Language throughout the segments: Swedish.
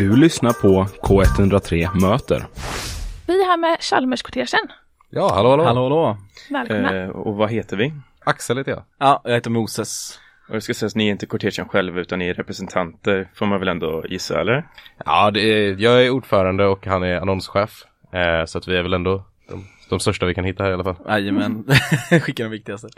Du lyssnar på K103 Möter. Vi är här med Chalmerskortegen. Ja, hallå hallå. Hallå hallå. Välkomna. Eh, och vad heter vi? Axel heter jag. Ja, jag heter Moses. Och det ska sägas, ni är inte kortegen själva utan ni är representanter, får man väl ändå gissa, eller? Ja, det är, jag är ordförande och han är annonschef. Eh, så att vi är väl ändå de, de största vi kan hitta här i alla fall. Jajamän, skicka den viktigaste.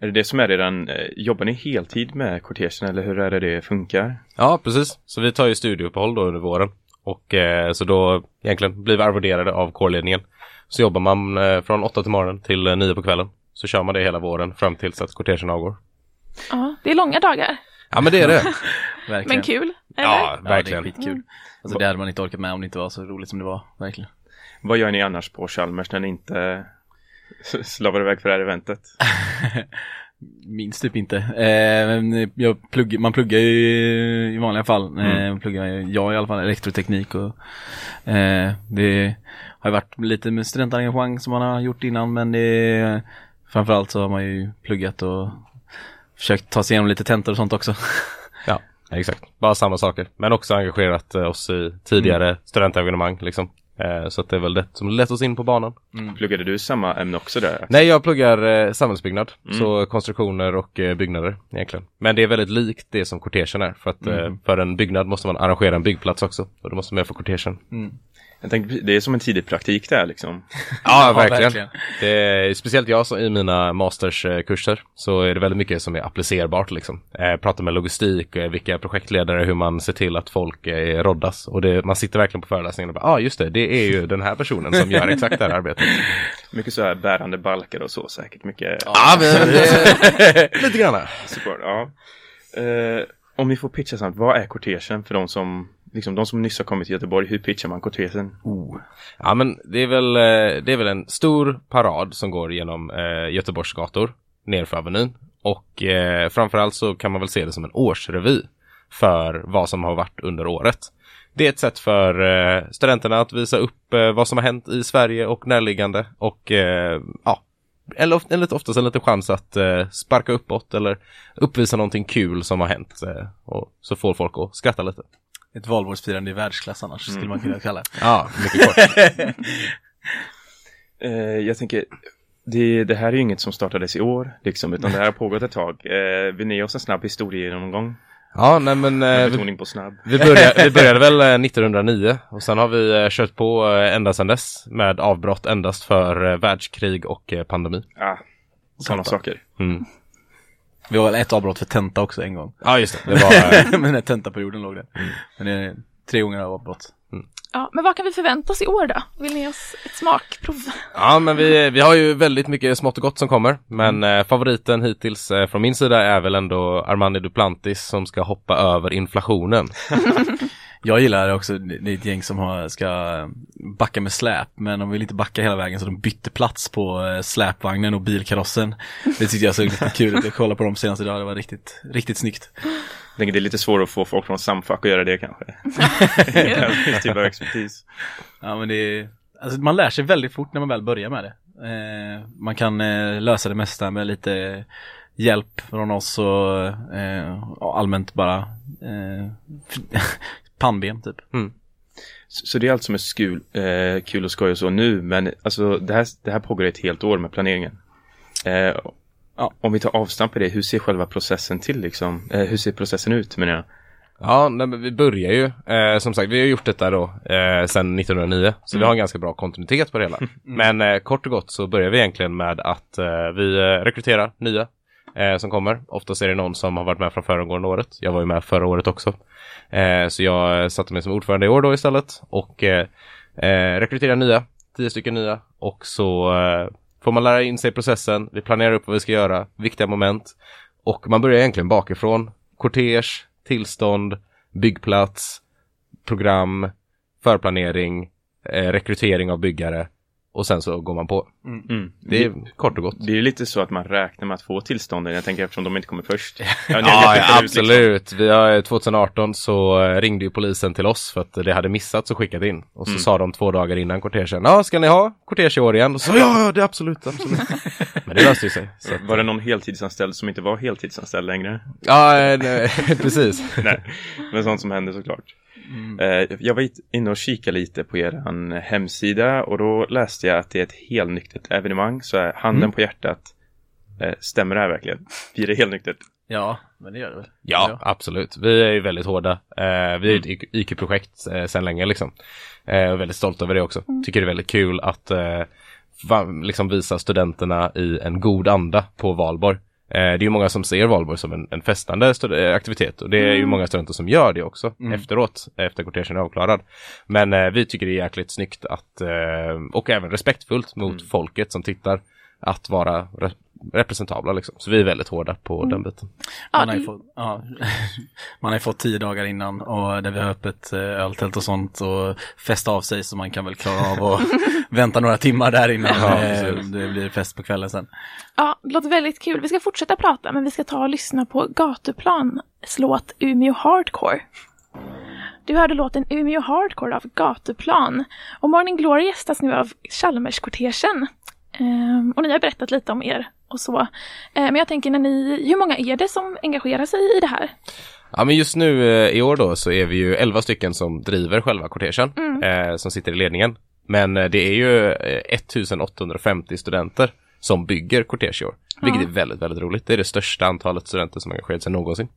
Är det det som är redan, eh, jobbar ni heltid med kortegen eller hur är det det funkar? Ja, precis. Så vi tar ju studieuppehåll då under våren. Och eh, så då egentligen blir vi arvoderade av kårledningen. Så jobbar man eh, från åtta till morgonen till eh, nio på kvällen. Så kör man det hela våren fram tills att kortegen avgår. Ja, det är långa dagar, Ja, men det är det. Men kul. Eller? ja, Ja, verkligen. det är skitkul. Alltså det hade man inte orkat med om det inte var så roligt som det var, verkligen. Vad gör ni annars på Chalmers när ni inte slavar iväg för det här eventet? Minns typ inte. Eh, plugg, man pluggar ju i vanliga fall. Eh, pluggar jag i alla fall elektroteknik och eh, det har ju varit lite med studentengagemang som man har gjort innan men det framförallt så har man ju pluggat och försökt ta sig igenom lite tentor och sånt också. Ja, exakt. Bara samma saker. Men också engagerat eh, oss i tidigare studentevenemang liksom. Eh, så att det är väl det som lett oss in på banan. Pluggade du samma ämne också där? Nej, jag pluggar eh, samhällsbyggnad. Så konstruktioner och eh, byggnader egentligen. Men det är väldigt likt det som kortegen är. För att eh, för en byggnad måste man arrangera en byggplats också. Och då måste man med för kortegen. Jag tänkte, det är som en tidig praktik där liksom. Ja, verkligen. verkligen. Det är, speciellt jag som i mina masterskurser så är det väldigt mycket som är applicerbart liksom. Eh, prata med logistik, eh, vilka projektledare, hur man ser till att folk eh, roddas. Och det, man sitter verkligen på föreläsningen och bara, ja ah, just det, det är ju den här personen som gör exakt det här arbetet. Mycket så här bärande balkar och så säkert. Mycket Ja, men det, lite grann. support. Ja. Eh, om ni får pitcha snabbt, vad är kortegen för de som, liksom de som nyss har kommit till Göteborg? Hur pitchar man kortegen? Oh. Ja men det är väl, eh, det är väl en stor parad som går genom eh, Göteborgs gator nerför Avenyn. Och eh, framförallt så kan man väl se det som en årsrevy för vad som har varit under året. Det är ett sätt för eh, studenterna att visa upp eh, vad som har hänt i Sverige och närliggande och eh, ja, eller, eller oftast en liten chans att eh, sparka uppåt eller uppvisa någonting kul som har hänt. Eh, och så får folk att skratta lite. Ett valborgsfirande i världsklass annars skulle man kunna kalla det. Ja, mycket kort. Eh, jag tänker, det, det här är ju inget som startades i år, liksom, utan det här har pågått ett tag. Eh, vill ni ge oss en snabb historiegenomgång? Ja, nej men eh, vi, på snabb. vi, började, vi började väl eh, 1909 och sen har vi eh, kört på eh, ända sedan dess med avbrott endast för eh, världskrig och eh, pandemi. Ah, sådana saker. Mm. Vi har väl ett avbrott för tenta också en gång. Ja, just det. Det var, Men när tentaperioden låg där. Men det är tre gånger av avbrott. Ja, men vad kan vi förvänta oss i år då? Vill ni ge oss ett smakprov? ja, men vi, vi har ju väldigt mycket smått och gott som kommer. Men eh, favoriten hittills eh, från min sida är väl ändå Armani Duplantis som ska hoppa över inflationen. Jag gillar det också, det är ett gäng som har, ska backa med släp men de vill inte backa hela vägen så de bytte plats på eh, släpvagnen och bilkarossen. Det tyckte jag såg lite kul ut, jag kollade på dem senaste idag, det var riktigt, riktigt snyggt. Jag tänker det är lite svårt att få folk från Samfack att göra det kanske. Typ av expertis. Ja men det är, alltså man lär sig väldigt fort när man väl börjar med det. Eh, man kan eh, lösa det mesta med lite hjälp från oss och, eh, och allmänt bara eh, pannben typ. Så, så det är allt som är skul, eh, kul och skoj och så nu, men alltså det här, det här pågår ett helt år med planeringen. Eh, Ja. Om vi tar avstamp i det, hur ser själva processen till liksom? Eh, hur ser processen ut menar jag? Ja, nej, men vi börjar ju. Eh, som sagt, vi har gjort detta då eh, sedan 1909. Så vi har en ganska bra kontinuitet på det hela. Men eh, kort och gott så börjar vi egentligen med att eh, vi eh, rekryterar nya eh, som kommer. Oftast är det någon som har varit med från föregående året. Jag var ju med förra året också. Eh, så jag satte mig som ordförande i år då istället. Och eh, eh, rekryterar nya, tio stycken nya. Och så eh, får man lära in sig i processen. Vi planerar upp vad vi ska göra, viktiga moment. Och man börjar egentligen bakifrån. Kortege, tillstånd, byggplats, program, förplanering, eh, rekrytering av byggare och sen så går man på. Mm. Det är kort och gott. Det är lite så att man räknar med att få tillstånden, jag tänker eftersom de inte kommer först. Ja, Ja, liksom. absolut. Vi har, 2018 så eh, ringde ju polisen till oss för att det hade missats och skickat in. Och så sa de två dagar innan kortegen, ja ska ni ha kortege i år igen? Och så ja, ja det är absolut, absolut. Men det löste ju sig. Så. att- Var det någon heltidsanställd som inte var heltidsanställd längre? Ja, eh, nej, precis. Nej, men sånt som händer såklart. Eh, jag var inne och kikade lite på er hemsida och då läste jag att det är ett helnyktert evenemang. Så handen på hjärtat, eh, stämmer det här verkligen? Blir det helnyktert? Ja, men det gör det väl? Ja, absolut. Vi är ju väldigt hårda. Eh, vi är ett IQ- IQ-projekt eh, sedan länge liksom. Eh, och väldigt stolta över det också. Tycker det är väldigt kul att eh, liksom visa studenterna i en god anda på valborg. Eh, det är ju många som ser valborg som en, en festande eh, aktivitet och det är ju många studenter som gör det också efteråt, efter kortegen är avklarad. Men eh, vi tycker det är jäkligt snyggt att, eh, och även respektfullt mot folket som tittar, att vara re- representabla liksom. Så vi är väldigt hårda på den biten. Man har, fått, ja, man har ju fått tio dagar innan och där vi har öppet eh, öltält och sånt och festa av sig så man kan väl klara av att vänta några timmar där innan Ja, eh, det blir fest på kvällen sen. Ja, det låter väldigt kul. Vi ska fortsätta prata, men vi ska ta och lyssna på Gatuplan låt Umeå Hardcore. Du hörde låten Umeå Hardcore av Gatuplan. Och Morning Glory gästas nu av Chalmerskortegen. Ehm, och ni har berättat lite om er och så. Ehm, men jag tänker, när ni, hur många är det som engagerar sig i det här? Ja men just nu eh, i år då så är vi ju 11 stycken som driver själva kortegen, eh, som sitter i ledningen. Men eh, det är ju eh, 1850 studenter som bygger kortege i år. Vilket är väldigt, väldigt roligt. Det är det största antalet studenter som engagerat sig någonsin.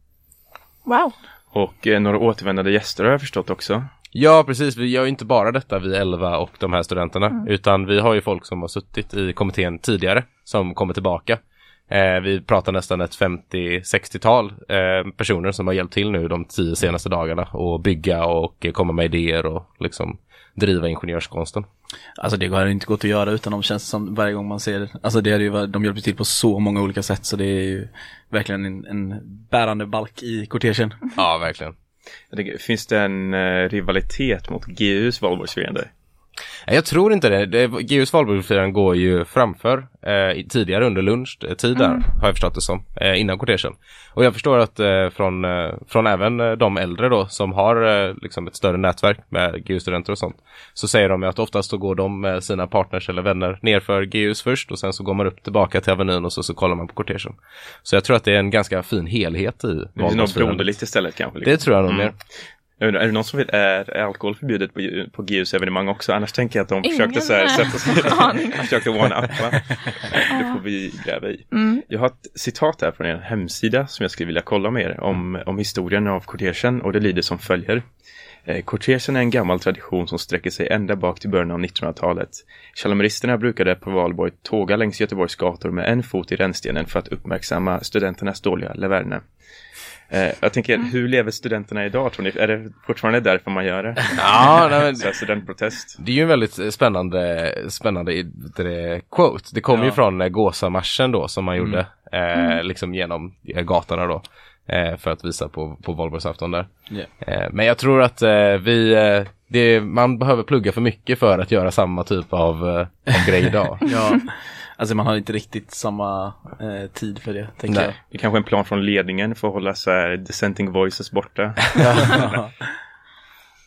Wow! Och eh, några återvändande gäster har jag förstått också. Ja, precis. Vi gör ju inte bara detta, vi 11 och de här studenterna, utan vi har ju folk som har suttit i kommittén tidigare som kommer tillbaka. Eh, vi pratar nästan ett 50-60-tal eh, personer som har hjälpt till nu de tio senaste dagarna och bygga och komma med idéer och liksom driva ingenjörskonsten. Alltså det har inte gått att göra utan de känns som varje gång man ser, alltså det är ju, de hjälper till på så många olika sätt så det är ju verkligen en, en bärande balk i kortegen. Ja, verkligen. Jag tänker, finns det en eh, rivalitet mot GUs valborgsfirande? Jag tror inte det. det GUs valborgsfirande går ju framför eh, tidigare under lunchtid där, har jag förstått det som, eh, innan kortegen. Och jag förstår att eh, från, eh, från även eh, de äldre då som har eh, liksom ett större nätverk med GU-studenter och sånt, så säger de ju att oftast så går de med sina partners eller vänner nerför GUs först och sen så går man upp tillbaka till Avenyn och så, så kollar man på kortegen. Så jag tror att det är en ganska fin helhet i Det finns något valborgsfirandet. broderligt istället kanske? liksom. Det tror jag nog mer. Jag undrar, är det någon som vet, är, alkohol förbjudet på, på GUs evenemang också? Annars tänker jag att de Ingen försökte så här, sätta sig, försökte one-uppa. Det får vi gräva i. Jag har ett citat här från er hemsida som jag skulle vilja kolla med er om, om historien av kortegen och det lyder som följer. Eh, Kortegen är en gammal tradition som sträcker sig ända bak till början av 1900-talet. Chalmeristerna brukade på valborg tåga längs Göteborgs gator med en fot i rännstenen för att uppmärksamma studenternas dåliga leverne. Eh, jag tänker, hur lever studenterna idag tror ni? Är det fortfarande därför man gör det? Ja, nej, men Så här studentprotest? Det är ju en väldigt eh, spännande, spännande det, quote. Det kommer ju från eh, Gåsamarschen då som man gjorde, eh, liksom genom eh, gatorna då. Eh, för att visa på, på valborgsafton där. Ja. Eh, men jag tror att vi, det, man behöver plugga för mycket för att göra samma typ av, av grej idag. Ja, alltså man har inte riktigt samma eh, tid för det, tänker Nej. jag. Det är kanske en plan från ledningen för att hålla så här dissenting voices borta.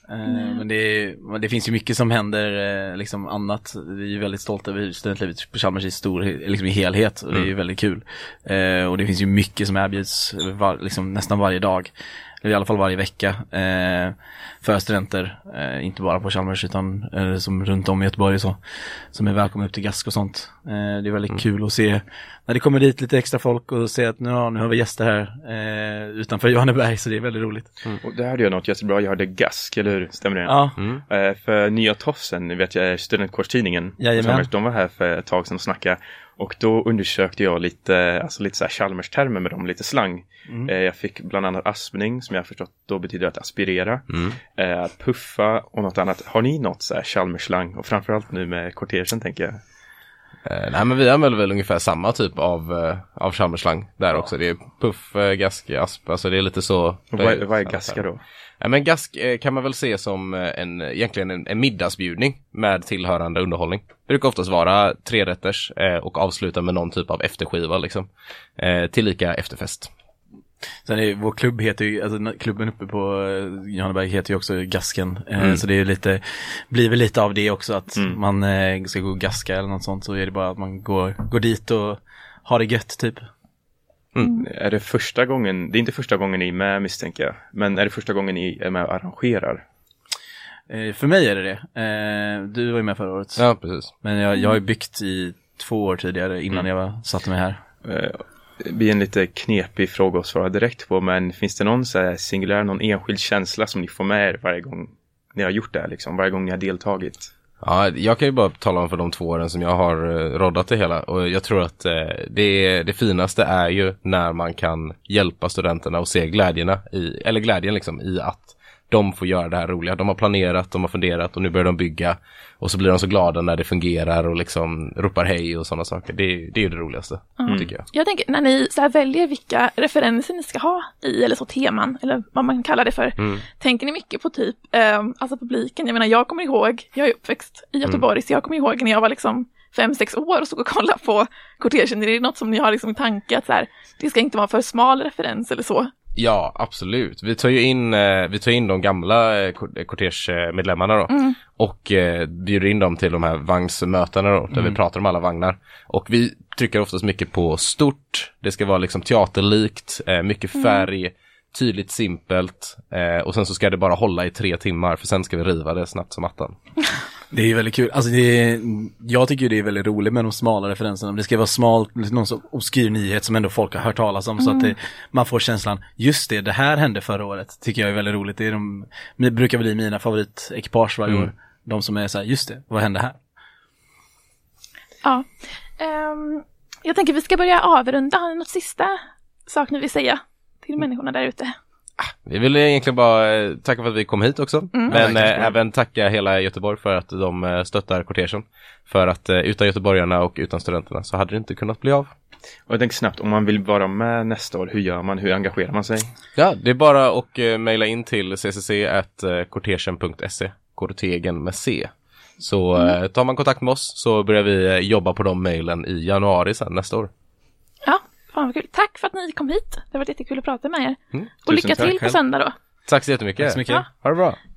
Eh, Men det, är, men det finns ju mycket som händer eh, liksom annat. Vi är väldigt stolta över studentlivet på Chalmers i stor, liksom i helhet och det är ju väldigt kul. Eh, och det finns ju mycket som erbjuds var, liksom nästan varje dag. Eller i alla fall varje vecka. Eh, för studenter, eh, inte bara på Chalmers utan eh, som runt om i Göteborg och så. Som är välkomna upp till GASK och sånt. Eh, det är väldigt kul att se när det kommer dit lite extra folk och se att nu, ja, nu har vi gäster här eh, utanför Johanneberg så det är väldigt roligt. Och där hörde jag något jättebra. Jag hörde GASK, eller hur? Stämmer det? Ja, Eh, för Nya Tofsen, vet jag, studentkårstidningen. De var här för ett tag sedan och snackade. Och då undersökte jag lite, alltså lite så här Chalmers-termer med dem, lite slang. Eh, jag fick bland annat aspning, som jag har förstått då betyder att aspirera. Eh, att puffa och något annat. Har ni något så här Chalmers-slang? Och framförallt nu med kortegen tänker jag. Eh, nej men vi använder väl ungefär samma typ av, eh, av Chalmerslang där också. Det är puff, eh, gask, asp, alltså det är lite så. Vad, vad är gaska då? Ja, men gask eh, kan man väl se som eh, en, egentligen en, en middagsbjudning med tillhörande underhållning. Det brukar oftast vara trerätters eh, och avsluta med någon typ av efterskiva liksom. Tillika efterfest. Sen är vår klubb heter ju, alltså klubben uppe på Johanneberg heter ju också Gasken. Eh, Så det är lite, blir väl lite av det också att man eh, ska gå och gaska eller något sånt så är det bara att man går, går dit och har det gött typ. Är det första gången, det är inte första gången ni är med misstänker jag, men är det första gången ni är med och arrangerar? Eh, för mig är det det. Eh, du var ju med förra året. Ja, precis. Men jag, jag har ju byggt i två år tidigare innan jag var, satte mig här. Eh, Det blir en lite knepig fråga att svara direkt på, men finns det någon så här singulär, någon enskild känsla som ni får med er varje gång ni har gjort det här, liksom, varje gång ni har deltagit? Ja, jag kan ju bara tala om för de två åren som jag har eh, roddat det hela. Och jag tror att eh, det, det finaste är ju när man kan hjälpa studenterna och se glädjerna i, eller glädjen liksom i att de får göra det här roliga. De har planerat, de har funderat och nu börjar de bygga och så blir de så glada när det fungerar och liksom ropar hej och sådana saker. Det, det är ju det roligaste, tycker jag. Jag tänker när ni så väljer vilka referenser ni ska ha i, eller så teman, eller vad man kallar det för. Tänker ni mycket på typ, eh, alltså publiken? Jag menar, jag kommer ihåg, jag är uppväxt i Göteborg, så jag kommer ihåg när jag var liksom fem, sex år och stod och kollade på kortegen. Är det något som ni har liksom i tanke att så här, det ska inte vara för smal referens eller så? Ja, absolut. Vi tar ju in, eh, vi tar in de gamla eh, kor- kortegemedlemmarna då och eh, bjuder in dem till de här vagnsmötena då, där vi pratar om alla vagnar. Och vi trycker oftast mycket på stort, det ska vara liksom teaterlikt, eh, mycket färg, tydligt simpelt eh, och sen så ska det bara hålla i tre timmar för sen ska vi riva det snabbt som attan. Det är ju väldigt kul. Alltså det är, jag tycker det är väldigt roligt med de smala referenserna. Det ska vara smalt, någon så obskyr nyhet som ändå folk har hört talas om. Så att det, man får känslan, just det, det här hände förra året. Tycker jag är väldigt roligt. Det är de, det brukar bli mina favoritekipage varje år. De som är så här, just det, vad hände här? Ja. Ehm, jag tänker vi ska börja avrunda. Har ni något sista sak ni vill säga till människorna där ute? Vi vill egentligen bara eh, tacka för att vi kom hit också. Men tack, eh, även tacka hela Göteborg för att de eh, stöttar kortegen. För att eh, utan göteborgarna och utan studenterna så hade det inte kunnat bli av. Och jag tänker snabbt, om man vill vara med nästa år, hur gör man? Hur engagerar man sig? Ja, det är bara att eh, mejla in till ccc.kortegen.se, kortegen med C. Så eh, tar man kontakt med oss så börjar vi jobba på de mejlen i januari sen nästa år. Ja, fan vad kul. Tack för att ni kom hit. Det har varit jättekul att prata med er. Mm, Och lycka tack till på söndag då. Tack så jättemycket. Tack så mycket. Ja. Ha det bra.